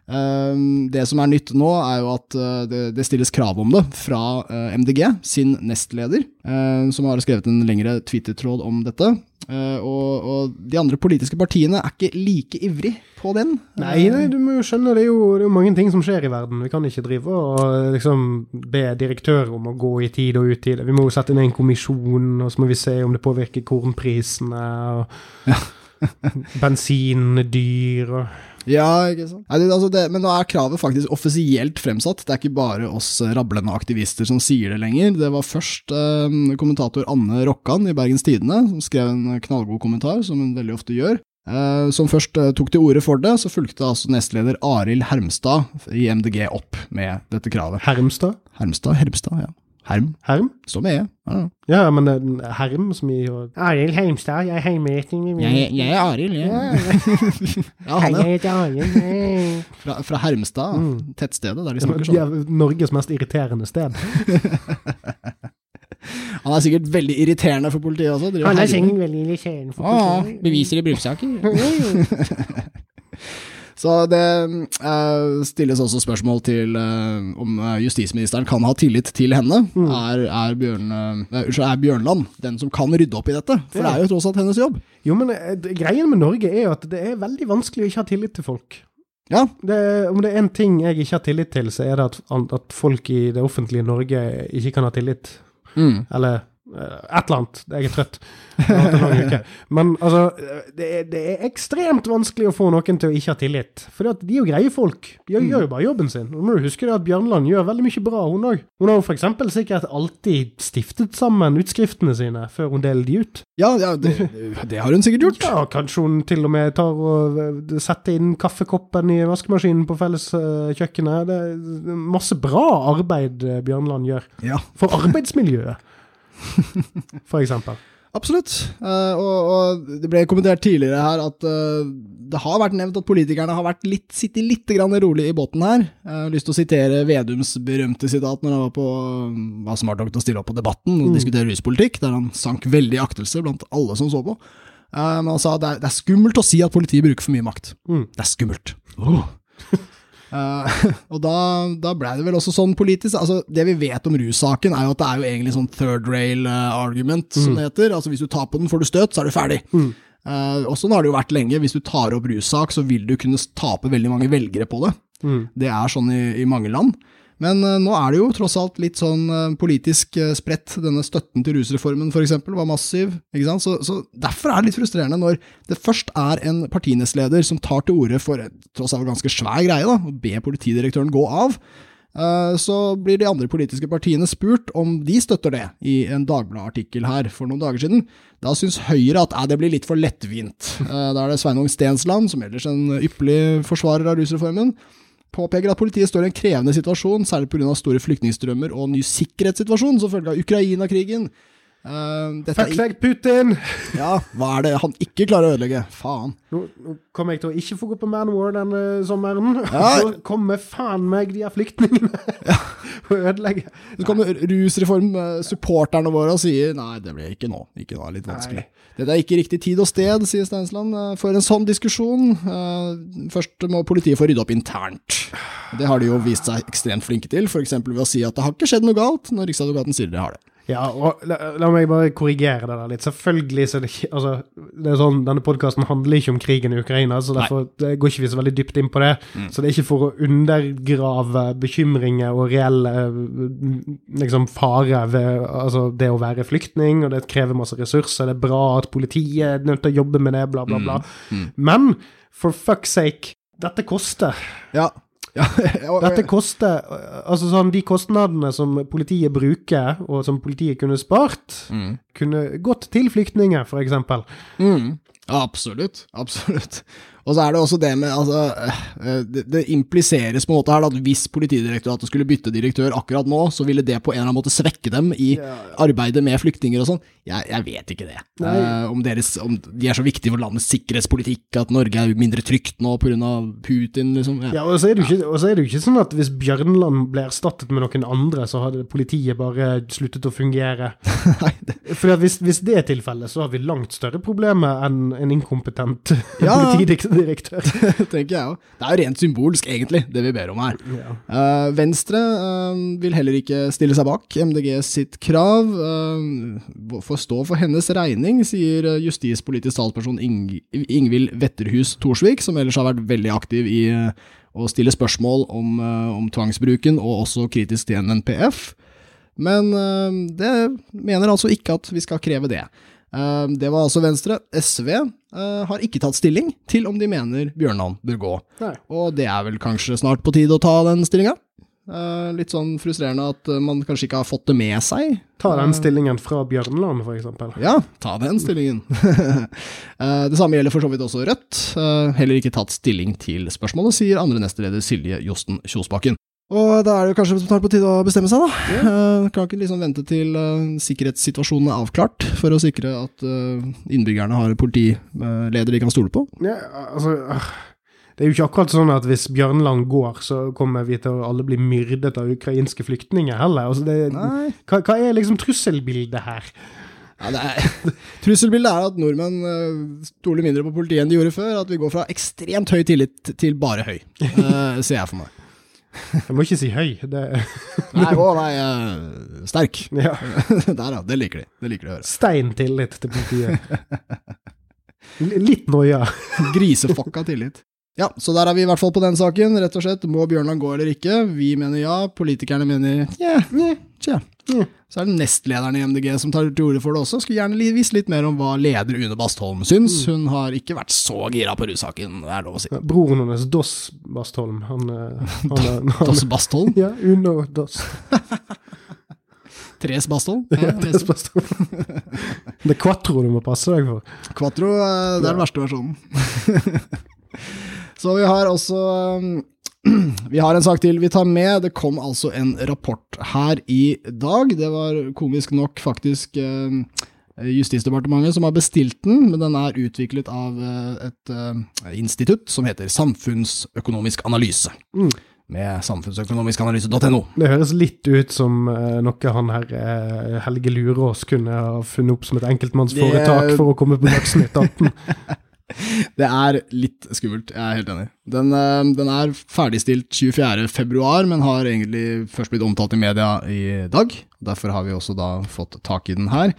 Speaker 1: det som er nytt nå, er jo at uh, det, det, stilles krav om det fra uh, MDG, sin nestleder, uh, som har skrevet en lengre Twitter-tråd om dette. Og, og, de andre politiske partiene er ikke like ivrig på den.
Speaker 2: Nei, nei, du må jo skjønne, det er jo, det er jo mange ting som skjer i verden. Vi kan ikke drive og liksom be direktør om å gå i tid og ut tid. Vi må jo sette inn en kommisjon, og så må vi se om det påvirker kornprisene. og ja. Bensin dyr og
Speaker 1: ja, ikke sant. Nei, det, altså det, men nå er kravet faktisk offisielt fremsatt. Det er ikke bare oss rablende aktivister som sier det lenger. Det var først eh, kommentator Anne Rokkan i Bergens Tidende som skrev en knallgod kommentar, som hun veldig ofte gjør. Eh, som først eh, tok til orde for det, så fulgte altså nestleder Arild Hermstad i MDG opp med dette kravet.
Speaker 2: Hermstad?
Speaker 1: Hermstad, Hermstad, ja. Herm.
Speaker 2: Herm?
Speaker 1: Står med E.
Speaker 2: Ja, ja men uh, Herm som i Arild Heimstad, jeg er heimeretning
Speaker 1: jeg, jeg er Arild, jeg.
Speaker 2: ja, han er. heter Arild.
Speaker 1: Fra, fra Hermstad, mm. tettstedet der de snakker sånn.
Speaker 2: Ja, Norges mest irriterende sted.
Speaker 1: Han er sikkert veldig irriterende for politiet også.
Speaker 2: Han er sikkert veldig irriterende for politiet.
Speaker 1: Ja, beviser i brukssaker. Så det uh, stilles også spørsmål til uh, om eh, justisministeren kan ha tillit til henne. Mm. Er, er, Bjørn, uh, er, Bjørnland den som kan rydde opp i dette? For det er jo tross alt hennes jobb.
Speaker 2: Jo, men greien med Norge er jo at det er veldig vanskelig å ikke ha tillit til folk.
Speaker 1: Ja.
Speaker 2: Det, om det er én ting jeg ikke har tillit til, så er det at, at folk i det offentlige Norge ikke kan ha tillit.
Speaker 1: Mm.
Speaker 2: Eller et eller annet. Jeg er trøtt. Men altså, det er, det er, ekstremt vanskelig å få noen til å ikke ha tillit. For de er jo greie folk. De gjør, mm. jo bare jobben sin. Nå må du huske at Bjørnland gjør veldig mye bra, hun òg. Hun har jo f.eks. sikkert alltid stiftet sammen utskriftene sine før hun deler de ut.
Speaker 1: Ja, ja det, det, har hun sikkert gjort.
Speaker 2: Ja, Kanskje hun til og med tar og eh, setter inn kaffekoppen i vaskemaskinen på felleskjøkkenet. Det er masse bra arbeid eh, Bjørnland gjør.
Speaker 1: Ja.
Speaker 2: For arbeidsmiljøet. For eksempel.
Speaker 1: Absolutt. Uh, og, og, det ble kommentert tidligere her at uh, det har vært nevnt at politikerne har vært litt, sittet litt rolig i båten her. Jeg har lyst til å sitere Vedums berømte sitat når han var på som var til å stille opp på Debatten og mm. diskutere ruspolitikk, der han sank veldig i aktelse blant alle som så på. Uh, men han sa det er, det er skummelt å si at politiet bruker for mye makt.
Speaker 2: Mm.
Speaker 1: Det er skummelt. Oh. Uh, og da, da blei det vel også sånn politisk altså Det vi vet om russaken, er jo at det er jo egentlig sånn third rail uh, argument, mm. som det heter. Altså Hvis du tar på den, får du støt, så er du ferdig.
Speaker 2: Mm.
Speaker 1: Uh, og sånn har det jo vært lenge. Hvis du tar opp russak, så vil du kunne tape veldig mange velgere på det.
Speaker 2: Mm.
Speaker 1: Det er sånn i, i mange land. Men uh, nå er det jo tross alt litt sånn uh, politisk uh, spredt. Denne støtten til rusreformen f.eks. var massiv. ikke sant? Så, så, Derfor er det litt frustrerende når det først er en partinestleder som tar til orde for tross alt ganske svær greie, da, å be politidirektøren gå av. Så blir de andre politiske partiene spurt om de støtter det, i en Dagbladet-artikkel her for noen dager siden. Da syns Høyre at det blir litt for lettvint. Da er det Sveinung Stensland, som ellers en ypperlig forsvarer av rusreformen, påpeker at politiet står i en krevende situasjon, særlig pga. store flyktningstrømmer og ny sikkerhetssituasjon som følge av Ukraina-krigen.
Speaker 2: Uh, Fuck deg, Putin!
Speaker 1: ja, hva er det han ikke klarer å ødelegge? Faen.
Speaker 2: Nå, nå kommer jeg til å ikke få gå på Manwar denne sommeren. Ja. Så kommer faen meg de her flyktningene ja. og ødelegge.
Speaker 1: Så kommer rusreform-supporterne våre og sier nei, det blir ikke nå. Ikke nå, litt vanskelig. Nei. Dette er ikke riktig tid og sted, sier Steinsland, eh, for en sånn diskusjon. Eh, først må politiet få rydde opp internt. Det har de jo vist seg ekstremt flinke til, f.eks. ved å si at det har ikke skjedd noe galt, når Riksadvokaten sier det har det.
Speaker 2: Ja, og la, la, meg bare korrigere det der litt. Selvfølgelig så det altså, det er sånn, Denne podkasten handler ikke om krigen i Ukraina, så derfor det går ikke vi så veldig dypt inn på det. Mm. Så det er ikke for å undergrave bekymringer og reell liksom, fare ved altså, det å være flyktning, og det krever masse ressurser. Det er bra at politiet er nødt til å jobbe med det, bla, bla, bla. Mm. Mm. Men for fuck's sake, dette koster.
Speaker 1: Ja.
Speaker 2: Dette koster Altså sånn de kostnadene som politiet bruker, og som politiet kunne spart,
Speaker 1: mm.
Speaker 2: kunne gått til flyktninger, f.eks.
Speaker 1: Mm. Absolutt. Absolutt. Og så er det også det med altså, eh, det, det, impliseres på en måte her at hvis Politidirektoratet skulle bytte direktør akkurat nå, så ville det på en eller annen måte svekke dem i arbeidet med flyktninger og sånn. Jeg, jeg, vet ikke det. Uh, om, deres, om, de er så viktige for landets sikkerhetspolitikk at Norge er mindre trygt nå pga. Putin, liksom.
Speaker 2: Ja, ja og, så ikke, og, så er det jo ikke, sånn at hvis Bjørnland ble erstattet med noen andre, så hadde politiet bare sluttet å fungere.
Speaker 1: Nei, det...
Speaker 2: For hvis, hvis, det er tilfellet, så har vi langt større problemer enn en inkompetent
Speaker 1: Ja.
Speaker 2: politidirektør.
Speaker 1: tenker jeg òg. Det er jo rent symbolsk, egentlig, det vi ber om her.
Speaker 2: Ja.
Speaker 1: Uh, Venstre uh, vil heller ikke stille seg bak MDG sitt krav. Uh, får stå for hennes regning, sier justispolitisk talsperson Ing Ingvild Wetterhus Thorsvik, som ellers har vært veldig aktiv i uh, å stille spørsmål om, om tvangsbruken, og også kritisk til NNPF. Men det mener altså ikke at vi skal kreve det. Eh, Det var altså Venstre. SV eh, har ikke tatt stilling til om de mener Bjørnland bør gå.
Speaker 2: Nei.
Speaker 1: Og det er vel kanskje snart på tide å ta den stillinga. Eh, litt sånn frustrerende at eh, man kanskje ikke har fått det med seg.
Speaker 2: Ta den stillingen fra Bjørnland, eksempel.
Speaker 1: Ja, ta den stillingen. Det samme gjelder for så vidt også Rødt. Heller ikke tatt stilling til spørsmålet, sier andre nestleder Silje Josten Kjosbakken. Og da er det kanskje snart på tide å bestemme seg, da. Eh, Kan ikke liksom vente til eh, sikkerhetssituasjonen er avklart, for å sikre at eh, innbyggerne har politileder de kan stole på.
Speaker 2: Ja, altså øh, Det er jo ikke akkurat sånn at hvis Bjørnland går, så kommer vi til å alle bli myrdet av ukrainske flyktninger heller. Altså det, hva, hva er liksom trusselbildet her?
Speaker 1: Ja, er, trusselbildet er at nordmenn eh, stoler mindre på politiet enn de gjorde før. At vi går fra ekstremt høy tillit til bare høy, uh, ser jeg for meg.
Speaker 2: Jeg må ikke si høy. Det,
Speaker 1: Nei, å nei, uh, sterk.
Speaker 2: ja.
Speaker 1: Der ja, det liker de. Det liker de å høre.
Speaker 2: Stein tillit til politiet. Litt noia.
Speaker 1: Grisefokka tillit. Ja, så der er vi i hvert fall på den saken. Rett og slett, må Bjørnland gå eller ikke? Vi mener ja, politikerne mener ja, Yeah,
Speaker 2: yeah.
Speaker 1: Så er det nestlederen i MDG som tar til orde for det også. Skulle gjerne visst litt mer om hva leder Une Bastholm syns. Hun har ikke vært så gira på russaken, det er lov å si.
Speaker 2: Broren hennes, Doss Bastholm, han, øh, han, han,
Speaker 1: Doss Bastholm?
Speaker 2: Ja, Uno Doss.
Speaker 1: Tres Bastholm?
Speaker 2: Ja, tres Bastholm. Det er Quatro du må passe deg for.
Speaker 1: Quattro, eh, det er den verste versjonen. Så vi har også um, Vi har en sak til vi tar med. Det kom altså en rapport her i dag. Det var komisk nok faktisk um, Justisdepartementet som har bestilt den, men den er utviklet av eh, et eh, institutt som heter Samfunnsøkonomisk analyse.
Speaker 2: Mm.
Speaker 1: Med samfunnsøkonomiskanalyse.no.
Speaker 2: Det høres litt ut som eh, noe han her Helge Lurås kunne ha funnet opp som et enkeltmannsforetak
Speaker 1: Det-
Speaker 2: for å komme på Dagsnytt 18.
Speaker 1: Det er litt skummelt, jeg er helt enig. Den, eh, den er ferdigstilt 24. februar, men har egentlig først blitt omtalt i media i dag. Derfor har vi også da fått tak i den her.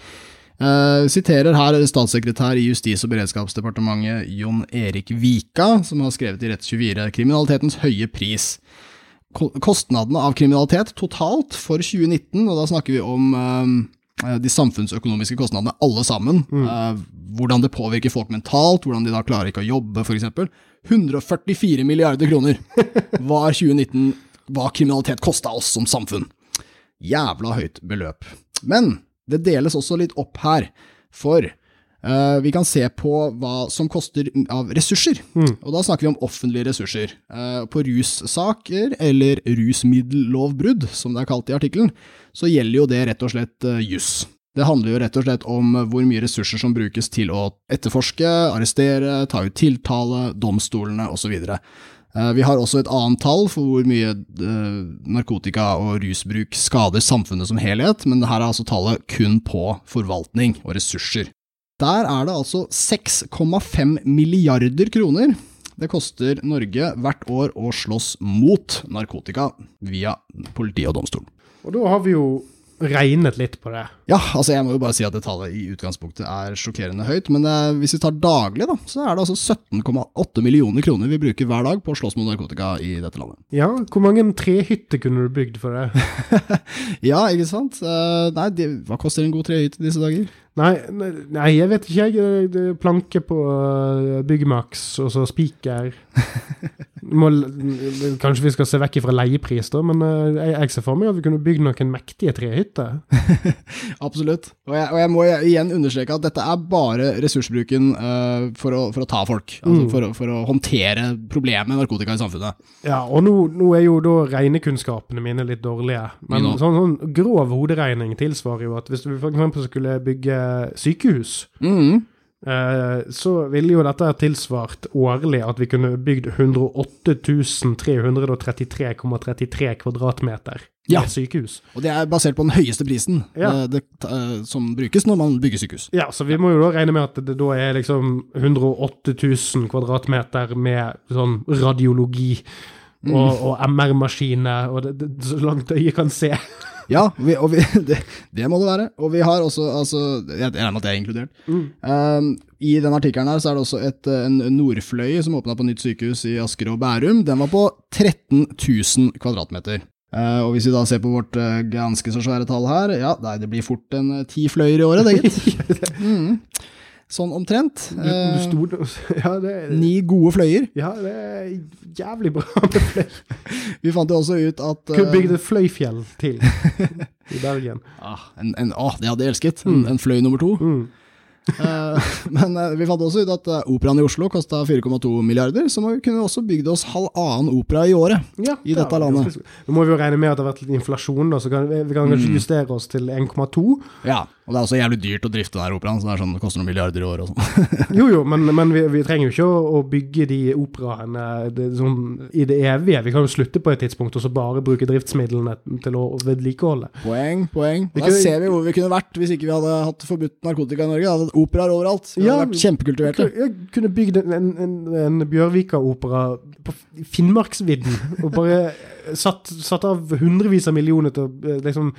Speaker 1: Eh, siterer her statssekretær i Justis- og beredskapsdepartementet Jon Erik Vika, som har skrevet i Retts24 kriminalitetens høye pris. Kostnadene av kriminalitet totalt for 2019, og da snakker vi om eh, de samfunnsøkonomiske kostnadene alle sammen. Eh, hvordan det påvirker folk mentalt, hvordan de da klarer ikke å jobbe, f.eks. 144 milliarder kroner var 2019 hva kriminalitet kosta oss som samfunn. Jævla høyt beløp. Men det deles også litt opp her, for eh, vi kan se på hva som koster av ressurser. Og da snakker vi om offentlige ressurser. Uh, på russaker, eller rusmiddellovbrudd, som det er kalt i artikkelen, så gjelder jo det rett og slett uh, juss. Det handler jo rett og slett om hvor mye ressurser som brukes til å etterforske, arrestere, ta ut tiltale, domstolene osv. Vi har også et annet tall for hvor mye narkotika og rusbruk skader samfunnet som helhet, men her er altså tallet kun på forvaltning og ressurser. Der er det altså 6,5 milliarder kroner det koster Norge hvert år å slåss mot narkotika via politi og domstol.
Speaker 2: Og da har vi jo regnet litt på det.
Speaker 1: Ja, altså jeg må jo bare si at det tallet i utgangspunktet er sjokkerende høyt, men eh, hvis vi tar daglig, da, så er det altså 17,8 millioner kroner vi bruker hver dag på å slåss mot narkotika i dette landet.
Speaker 2: Ja, hvor mange trehytter kunne du bygd for det?
Speaker 1: Ja, ikke sant? Uh, nei, de, hva koster en god trehytte disse dager?
Speaker 2: Nei, nei, jeg vet ikke, jeg. Planke på uh, Byggmax, og så spiker. Kanskje vi skal se vekk fra leiepris, da, men uh, jeg, jeg ser for meg at vi kunne bygd noen mektige trehytter.
Speaker 1: Absolutt. Og jeg, og jeg må igjen understreke at dette er bare ressursbruken uh, for, å, for å ta folk. Altså
Speaker 2: Mm.
Speaker 1: for, for å håndtere problemet med narkotika i samfunnet.
Speaker 2: Ja, og nå, nå er jo da regnekunnskapene mine litt dårlige. Men sånn, sånn grov hoderegning tilsvarer jo at hvis du eksempel skulle bygge sykehus,
Speaker 1: Mhm.
Speaker 2: eh, så ville jo dette tilsvart årlig at vi kunne bygd 108 333,33 kvadratmeter
Speaker 1: Ja.
Speaker 2: sykehus.
Speaker 1: Og det er basert på den høyeste prisen
Speaker 2: Ja.
Speaker 1: eh, det, eh, som brukes når man bygger sykehus.
Speaker 2: Ja, så vi må jo da regne med at det da er liksom 108 000 kvadratmeter med sånn radiologi
Speaker 1: Mm.
Speaker 2: og, og MR-maskiner, og det, det, så langt øyet kan se.
Speaker 1: Ja, vi, og vi, det, det må det være. Og vi har også, altså, jeg regner med at det er inkludert. Um, I den artikkelen her så er det også et, eh, en Nordfløy som åpna på nytt sykehus i Asker og Bærum. Den var på 13 000 kvadratmeter. Uh, og hvis vi da ser på vårt uh, ganske så svære tall her, ja, nei, det blir fort en uh, ti fløyer i året, det, gitt. Mm. Sånn omtrent. Eh,
Speaker 2: sto, ja, det,
Speaker 1: ni gode fløyer.
Speaker 2: ja, det er jævlig bra med fløy.
Speaker 1: Vi fant jo også ut at
Speaker 2: Kunne
Speaker 1: eh,
Speaker 2: bygd et fløyfjell til i Bergen.
Speaker 1: ah, en, en, ah, det hadde jeg elsket. En, en fløy nummer to.
Speaker 2: Mm.
Speaker 1: Eh, men eh, vi fant også ut at operaen i Oslo kosta 4,2 milliarder, så vi kunne også bygd oss halvannen opera i året.
Speaker 2: Ja,
Speaker 1: I dette
Speaker 2: det
Speaker 1: landet.
Speaker 2: Nå må vi jo regne med at det har vært litt inflasjon, da, så kan, vi vi kan kanskje
Speaker 1: Mm.
Speaker 2: justere oss til 1,2.
Speaker 1: Ja, og det er også jævlig dyrt å drifte der operaen, så det, er sånn, det koster noen milliarder i året og sånn.
Speaker 2: Jo, jo, men, men vi, vi trenger jo ikke å, å bygge de operaene sånn, i det evige. Vi kan jo slutte på et tidspunkt og så bare bruke driftsmidlene til å vedlikeholde.
Speaker 1: Poeng, poeng.
Speaker 2: Vi
Speaker 1: Der
Speaker 2: kunne-
Speaker 1: ser vi hvor vi kunne vært hvis ikke vi hadde hatt forbudt narkotika i Norge. Vi hadde hatt operaer overalt. Vi hadde vært kjempekultiverte.
Speaker 2: Jeg kunne bygd en, en, en, en Bjørvika-opera på Finnmarksvidden og bare satt, satt av hundrevis av millioner til å eh, liksom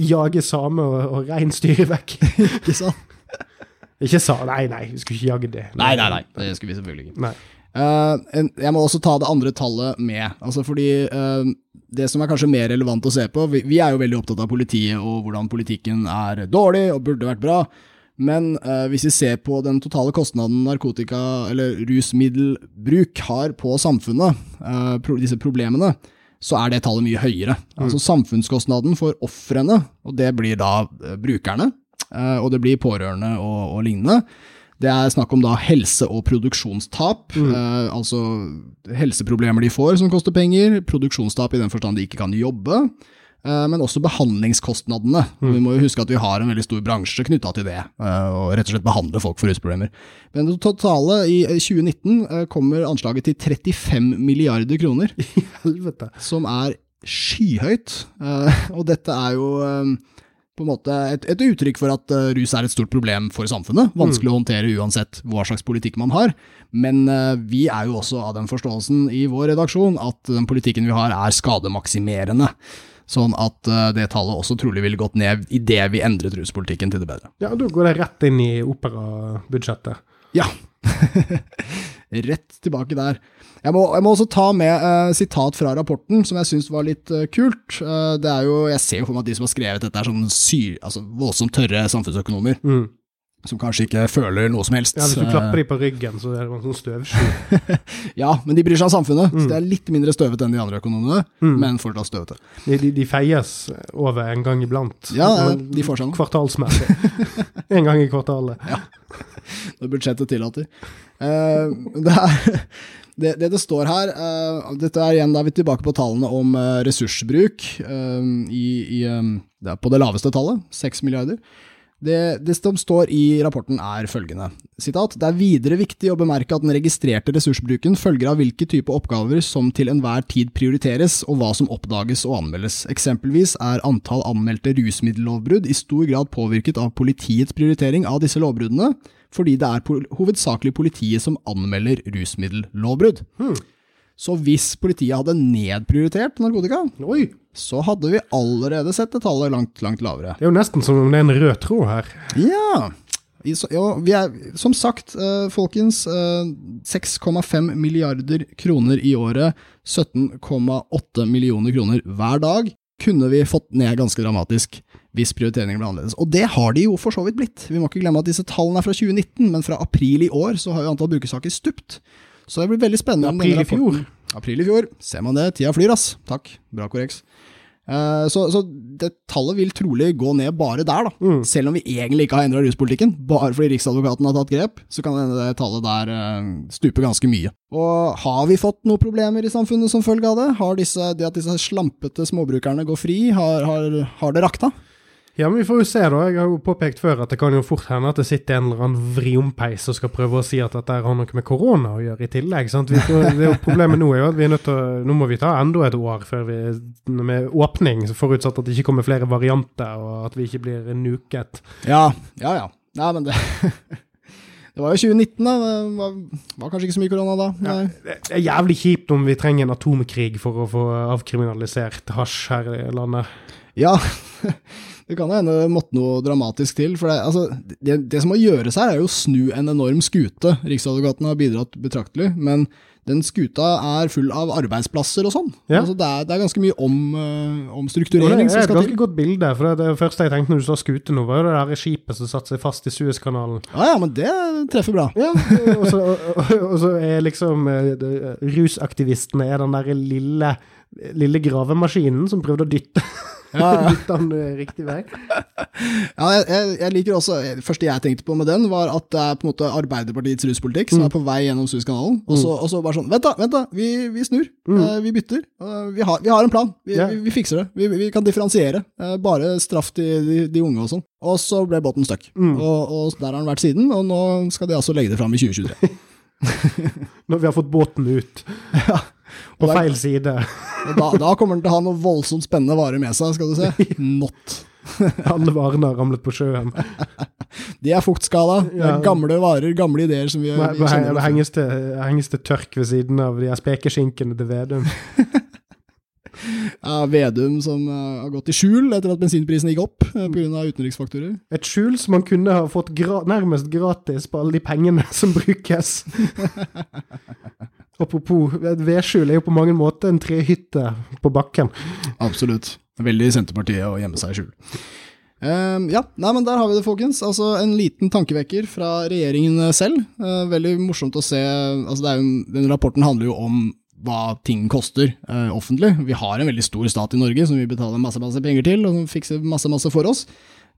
Speaker 2: jage samer og, og reinsdyr vekk.
Speaker 1: Ikke sant?
Speaker 2: Ikke sa Nei, nei, vi skulle ikke jage det.
Speaker 1: Nei, nei, nei. Det skulle vi selvfølgelig ikke.
Speaker 2: Nei.
Speaker 1: Eh, en, jeg må også ta det andre tallet med, altså fordi uh, det som er kanskje mer relevant å se på vi, vi er jo veldig opptatt av politiet og hvordan politikken er dårlig og burde vært bra, men uh, hvis vi ser på den totale kostnaden narkotika- eller rusmiddelbruk har på samfunnet, eh, pro, disse problemene, så er det tallet mye høyere. Altså Samfunnskostnaden for ofrene, og det blir da eh, brukerne, eh, og det blir pårørende og, og lignende, det er snakk om da helse- og produksjonstap, eh, altså helseproblemer de får som koster penger, produksjonstap i den forstand de ikke kan jobbe, men også behandlingskostnadene. Vi må jo huske at vi har en veldig stor bransje knytta til det, eh, og rett og slett behandle folk for rusproblemer. Men det totale i eh, 2019 eh, kommer anslaget til 35 milliarder kroner,
Speaker 2: Helvete.
Speaker 1: som er skyhøyt, eh, og dette er jo eh, på en måte et, et uttrykk for at eh, rus er et stort problem for samfunnet. Vanskelig å håndtere uansett hva slags politikk man har. Men eh, vi er jo også av den forståelsen i vår redaksjon at den politikken vi har er skademaksimerende. Sånn at eh, det tallet også trolig ville gått ned idet vi endret ruspolitikken til det bedre.
Speaker 2: Ja, da går det rett inn i operabudsjettet.
Speaker 1: Ja. Rett tilbake der. Jeg må, jeg må også ta med uh, sitat fra rapporten, som jeg syns var litt uh, kult. Uh, det er jo, Jeg ser jo for meg at de som har skrevet dette, er sånn syr, altså, voldsomt tørre samfunnsøkonomer,
Speaker 2: Mm.
Speaker 1: Som kanskje ikke føler noe som helst.
Speaker 2: Ja, Hvis du
Speaker 1: Eh,
Speaker 2: klapper dem på ryggen, så er det en sånn støvsky.
Speaker 1: ja, men de bryr seg om samfunnet. Så det er litt mindre støvete enn de andre økonomene, men fortsatt støvete.
Speaker 2: De, de, de feies over en gang iblant.
Speaker 1: Ja, ja, de får seg noe.
Speaker 2: Kvartalsmessig. en gang i kvartalet.
Speaker 1: når budsjettet tillater. Uh, det, er, det, det det står her uh, Dette er igjen, da er vi tilbake på tallene om uh, ressursbruk uh, i, i, um, det på det laveste tallet, 6 milliarder. Det, det som står i rapporten er følgende, sitat, Det er videre viktig å bemerke at den registrerte ressursbruken følger av hvilke type oppgaver som til enhver tid prioriteres, og hva som oppdages og anmeldes. Eksempelvis er antall anmeldte rusmiddellovbrudd i stor grad påvirket av politiets prioritering av disse lovbruddene, fordi det er hovedsakelig politiet som anmelder rusmiddellovbrudd. Så hvis politiet hadde nedprioritert narkotika,
Speaker 2: Oi!
Speaker 1: så hadde vi allerede sett det tallet langt, langt lavere.
Speaker 2: Det er jo nesten som om det er en rød tråd her.
Speaker 1: Ja. Er, som sagt, eh, folkens, eh, 6,5 milliarder kroner i året, 17,8 millioner kroner hver dag, kunne vi fått ned ganske dramatisk hvis prioriteringen ble annerledes. Og det har de jo for så vidt blitt. Vi må ikke glemme at disse tallene er fra 2019, men fra april i år så har jo antall brukersaker stupt. Så det blir veldig spennende.
Speaker 2: April i fjor.
Speaker 1: April i fjor. Ser man det? Tida flyr, ass. Takk. Bra korreks. Eh, Så, så det tallet vil trolig gå ned bare der, da. Selv om vi egentlig ikke har endra ruspolitikken. Bare fordi Riksadvokaten har tatt grep, så kan det tallet der eh, stupe ganske mye. Og har vi fått noen problemer i samfunnet som følge av det? Har disse, det at disse slampete småbrukerne går fri, har, har, har det rakna?
Speaker 2: Ja, men vi får jo se, da. Jeg har jo påpekt før at det kan jo fort hende at det sitter en eller annen vriompeis og skal prøve å si at dette har noe med korona å gjøre i tillegg. sant? Vi, det er Problemet nå er jo at vi er nødt til å, nå må vi ta enda et år før vi med åpning, forutsatt at det ikke kommer flere varianter og at vi ikke blir nuket.
Speaker 1: Ja, ja, ja. Nei, men det Det var jo 2019, da. Det var, var kanskje ikke så mye korona da.
Speaker 2: Ja, det er jævlig kjipt om vi trenger en atomkrig for å få avkriminalisert hasj her i landet.
Speaker 1: Ja, det kan hende det måtte noe dramatisk til. For det, altså, det, det som må gjøres her, er jo å snu en enorm skute. Riksadvokaten har bidratt betraktelig, men den skuta er full av arbeidsplasser og sånn.
Speaker 2: Ja.
Speaker 1: Altså, det, er, det er ganske mye om,
Speaker 2: uh,
Speaker 1: omstrukturering som skal til.
Speaker 2: det er et ganske godt bilde. for Det, det første jeg tenkte når du sa skute nå, var jo det der skipet som satte seg fast i Suezkanalen.
Speaker 1: Ja, ja, men det treffer bra.
Speaker 2: Ja, og så, og, og så er liksom eh, rusaktivistene er den der lille, lille gravemaskinen som prøvde å dytte,
Speaker 1: Ja, ja.
Speaker 2: dytte han eh, riktig vei.
Speaker 1: Ja, jeg, jeg, liker også, Det første jeg tenkte på med den, var at det er på en måte Arbeiderpartiets ruspolitikk som er på vei gjennom Suezkanalen. Og, så- og så bare sånn Vent, da! vent da, Vi, vi snur. Eh, vi bytter. Uh, vi, har, vi har en plan. Vi,
Speaker 2: yeah.
Speaker 1: vi, fikser det. Vi, vi kan differensiere. Uh, bare straff til de, de unge og sånn. Og så ble båten stuck. Og, og der har den vært siden, og nå skal de altså legge det fram i 2023.
Speaker 2: Når vi har fått båten ut på
Speaker 1: der-
Speaker 2: feil side.
Speaker 1: Da, da kommer den til å ha noe voldsomt spennende varer med seg, skal du se. Not.
Speaker 2: Alle varene har ramlet på sjøen.
Speaker 1: De er fuktskada.
Speaker 2: Ja.
Speaker 1: gamle varer, gamle ideer som vi, vi
Speaker 2: Det henges til, henges til tørk ved siden av de her spekeskinkene til Vedum.
Speaker 1: Ja, Vedum som eh, har gått i skjul etter at bensinprisen gikk opp uh, pga. utenriksfaktorer.
Speaker 2: Et skjul som man kunne ha fått gra nærmest gratis på alle de pengene som brukes. Apropos, vedskjul er jo på mange måter en trehytte på bakken.
Speaker 1: Absolutt. Veldig Senterpartiet å gjemme seg i skjul. Uh, ja, nei, men der har vi det, folkens. Altså En liten tankevekker fra regjeringen selv. Uh, veldig morsomt å se. altså jo, Den rapporten handler jo om hva ting koster uh, offentlig. Vi har en veldig stor stat i Norge som vi betaler masse masse penger til, og som fikser masse masse for oss.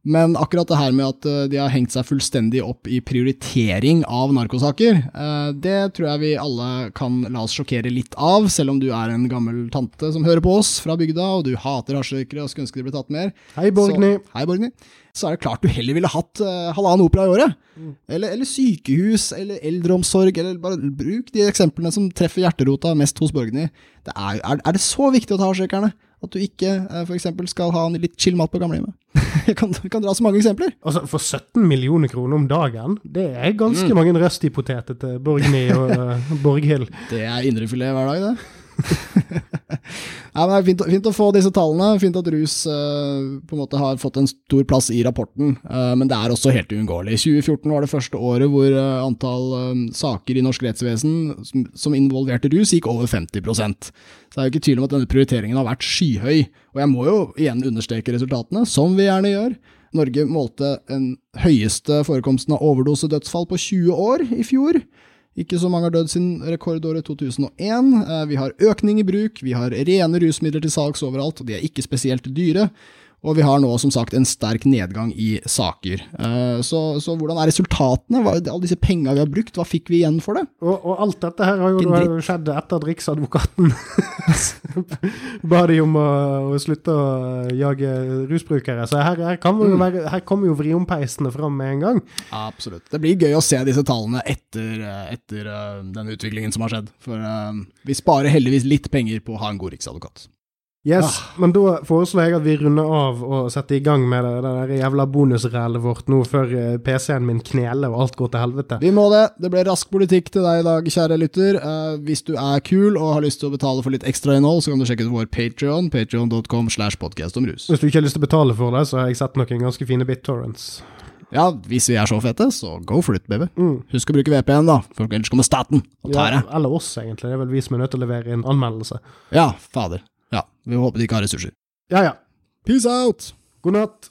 Speaker 1: Men akkurat det her med at eh, de har hengt seg fullstendig opp i prioritering av narkosaker, eh, det tror jeg vi alle kan la oss sjokkere litt av, selv om du er en gammel tante som hører på oss fra bygda, og du hater hasjrøykere og skulle ønske de ble tatt mer.
Speaker 2: Hei, Borgny.
Speaker 1: Så, hei, Borgny. Så er det klart du heller ville hatt eh, halvannen opera i året. Eller, eller sykehus, eller eldreomsorg, eller bare bruk de eksemplene som treffer hjerterota mest hos Borgny. Det er, er, er det så viktig å ta hasjrøykerne? At du ikke f.eks. for eksempel skal ha en litt chill mat på gamlehjemmet? Jeg kan, kan dra så mange eksempler.
Speaker 2: Altså, For 17 millioner kroner om dagen, det er ganske mange røstipoteter til Borgny og uh, Borghild.
Speaker 1: Det er indrefilet hver dag, det. ja, men det er fint, fint å få disse tallene. Fint at rus uh, på en måte har fått en stor plass i rapporten, uh, men det er også helt uunngåelig. 2014 var det første året hvor uh, antall saker i norsk rettsvesen som, som involverte rus, gikk over 50% Så det er jo ikke tvil om at denne prioriteringen har vært skyhøy. Og jeg må jo igjen understreke resultatene, som vi gjerne gjør. Norge målte den høyeste forekomsten av overdosedødsfall på 20 år i fjor. Ikke så mange har dødd siden rekordåret 2001. Eh, Vi har økning i bruk, vi har rene rusmidler til salgs overalt, og de er ikke spesielt dyre. Og vi har nå som sagt en sterk nedgang i saker. Eh, Så, så hvordan er resultatene? Hva, alle disse penga vi har brukt, hva fikk vi igjen for det?
Speaker 2: Og, og alt dette her har jo skjedd etter at Riksadvokaten ba de om å, å slutte å jage rusbrukere. Så her, her, kan vi være, her kommer jo vriompeisene fram med en gang.
Speaker 1: Absolutt. Det blir gøy å se disse tallene etter, eh, etter eh, den utviklingen som har skjedd. For vi sparer heldigvis litt penger på å ha en god riksadvokat.
Speaker 2: Yes, Men da foreslår jeg at vi runder av og setter i gang med det, det der jævla bonusrælet vårt nå før eh, PC-en min kneler og alt går til helvete.
Speaker 1: Vi må det. Det ble rask politikk til deg i dag, kjære lytter. Uh, hvis du er kul og har lyst til å betale for litt ekstra innhold, så kan du sjekke ut vår Patreon, patreon.com slash podcast om rus.
Speaker 2: Hvis du ikke har lyst til å betale for det, så har jeg sett noen ganske fine BitTorrents.
Speaker 1: Ja, hvis vi er så fete, så go for it, baby.
Speaker 2: Mm.
Speaker 1: Husk å bruke VPN, da, for ellers kommer staten og tar
Speaker 2: Ja, eller oss, egentlig. Det er vel vi som er nødt til å levere inn anmeldelse.
Speaker 1: Ja, fader. Ja, vi håper de ikke har ressurser.
Speaker 2: Ja ja.
Speaker 1: Peace out!
Speaker 2: God natt.